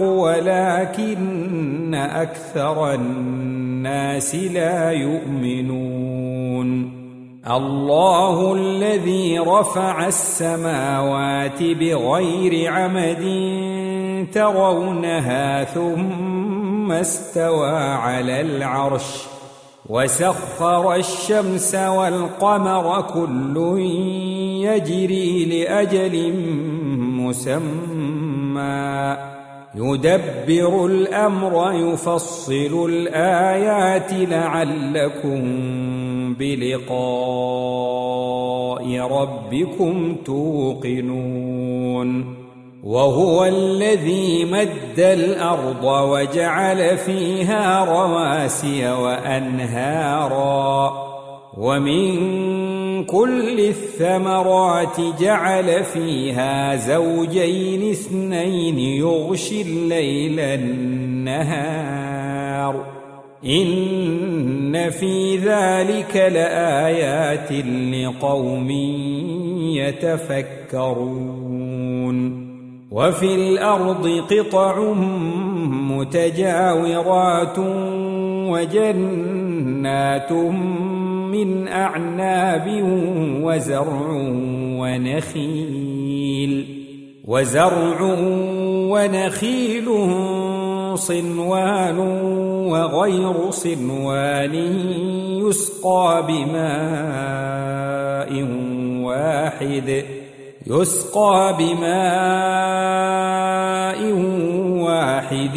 ولكن أكثر الناس لا يؤمنون. الله الذي رفع السماوات بغير عمد ترونها ثم استوى على العرش وسخر الشمس والقمر كل يجري لأجل مسمى. يدبر الأمر يفصل الآيات لعلكم بلقاء ربكم توقنون. وهو الذي مد الأرض وجعل فيها رواسي وأنهارا. ومن كل الثمرات جعل فيها زوجين اثنين يغشي الليل النهار. إن في ذلك لآيات لقوم يتفكرون. وفي الأرض قطع متجاورات وجنات من أعناب وزرع ونخيل وزرع ونخيل صنوان وغير صنوان يسقى بماء واحد يسقى بماء واحد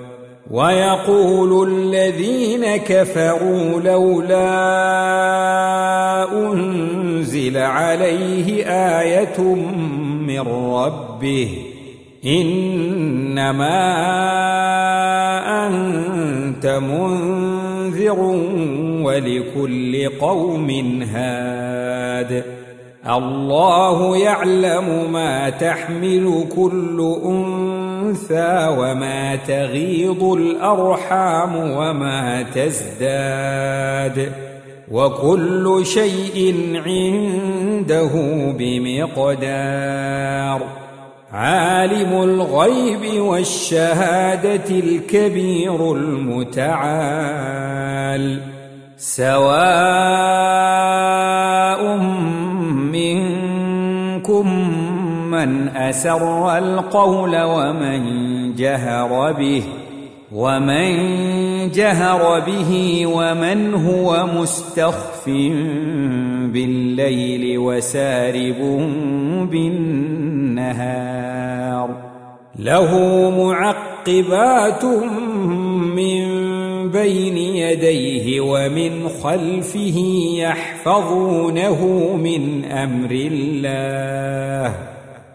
ويقول الذين كفروا لولا أنزل عليه آية من ربه إنما أنت منذر ولكل قوم هاد الله يعلم ما تحمل كل انثى وما تغيض الأرحام وما تزداد وكل شيء عنده بمقدار عالم الغيب والشهادة الكبير المتعال سواء منكم من أسر القول ومن جهر به ومن جهر به ومن هو مستخف بالليل وسارب بالنهار. له معقبات من بين يديه ومن خلفه يحفظونه من أمر الله.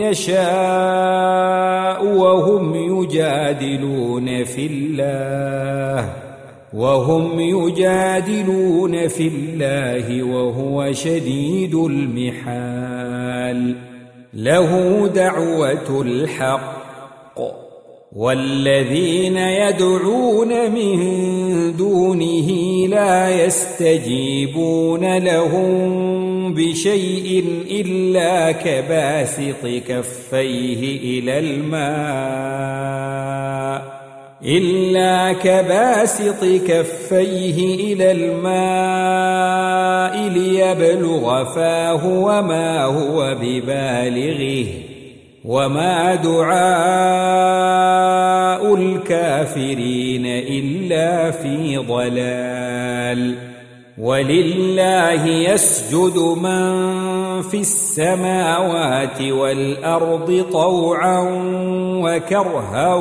يشاء وهم يجادلون في الله وهم يجادلون في الله وهو شديد المحال. له دعوة الحق. والذين يدعون من دونه لا يستجيبون لهم بشيء إلا كباسط كفيه إلى الماء إلا كباسط كفيه إلى الماء ليبلغ فاه وما هو ببالغه. وما دعاء الكافرين إلا في ضلال ولله يسجد من في السماوات والأرض طوعا وكرها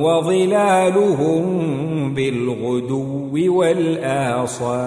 وظلالهم بالغدو والآصال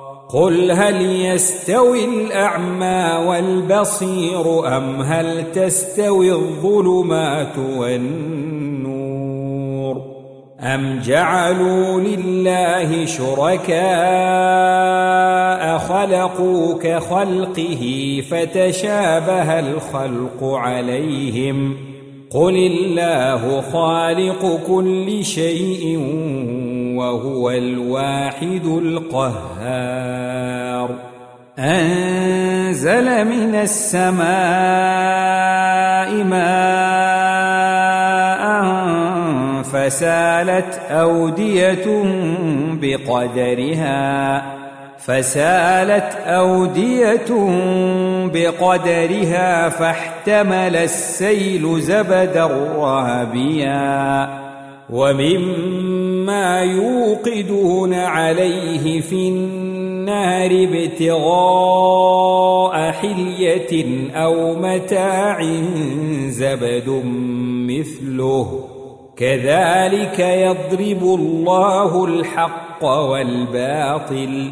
قل هل يستوي الأعمى والبصير أم هل تستوي الظلمات والنور أم جعلوا لله شركاء خلقوا كخلقه فتشابه الخلق عليهم قل الله خالق كل شيء وهو الواحد القهار. أنزل من السماء ماء فسالت أودية بقدرها. فسالت أودية بقدرها فاحتمل السيل زبدا رهبيا ومما يوقدون عليه في النار ابتغاء حلية أو متاع زبد مثله. كذلك يضرب الله الحق والباطل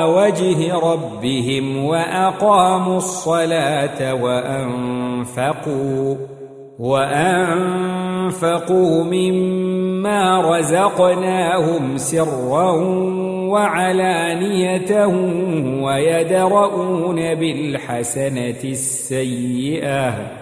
وجه ربهم وأقاموا الصلاة وأنفقوا وأنفقوا مما رزقناهم سرا وعلانية ويدرؤون بالحسنة السيئة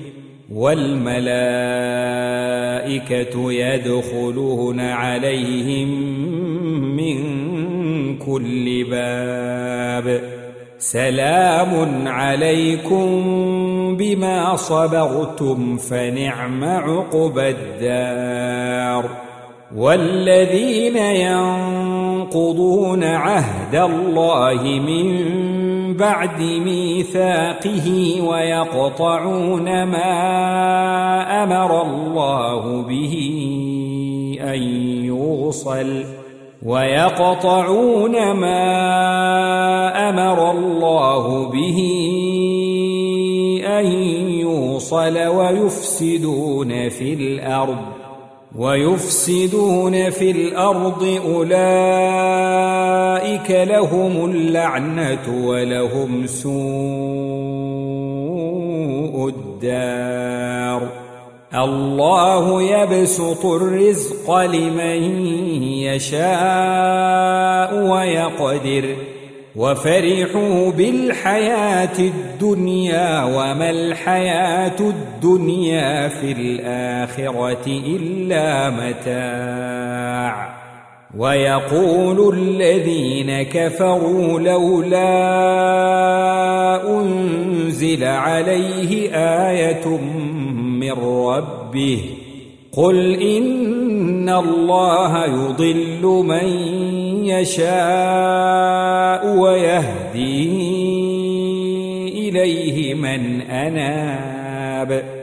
والملائكة يدخلون عليهم من كل باب. سلام عليكم بما صبرتم فنعم عقبى الدار. والذين ينقضون عهد الله من بعد ميثاقه ويقطعون ما أمر الله به أن يوصل ويقطعون ما أمر الله به أن يوصل ويفسدون في الأرض ويفسدون في الأرض أولئك لهم اللعنة ولهم سوء الدار. الله يبسط الرزق لمن يشاء ويقدر. وفرحوا بالحياة الدنيا وما الحياة الدنيا في الآخرة إلا متاع. ويقول الذين كفروا لولا أنزل عليه آية من ربه. قل إن الله يضل من يشاء ويهدي إليه من أناب.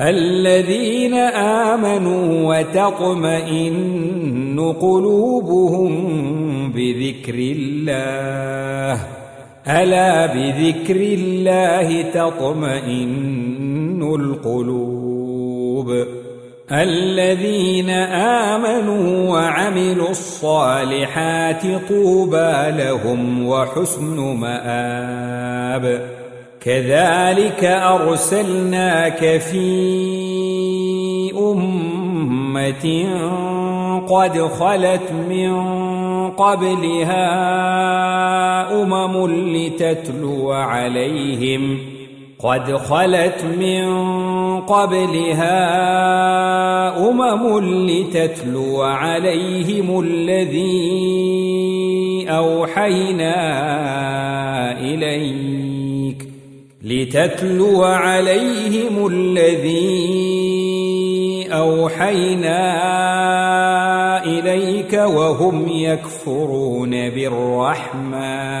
الذين آمنوا وتطمئن قلوبهم بذكر الله. ألا بذكر الله تطمئن القلوب. الذين آمنوا وعملوا الصالحات طوبى لهم وحسن مآب. كذلك أرسلناك في أمة قد خلت من قبلها أمم لتتلو عليهم قد خلت من قبلها أمم لتتلو عليهم الذي أوحينا إليك لتتلو عليهم الذي أوحينا إليك وهم يكفرون بالرحمن.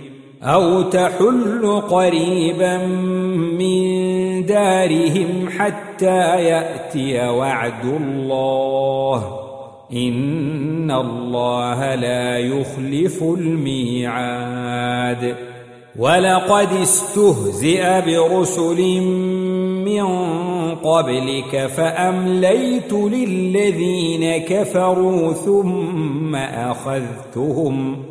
أو تحل قريبا من دارهم حتى يأتي وعد الله. إن الله لا يخلف الميعاد. ولقد استهزئ برسل من قبلك فأمليت للذين كفروا ثم أخذتهم.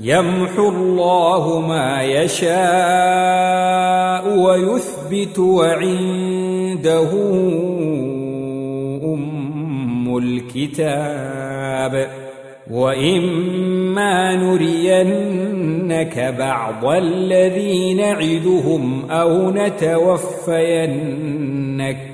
يمحو الله ما يشاء ويثبت وعنده أم الكتاب. وإما نرينك بعض الذي نعدهم أو نتوفينك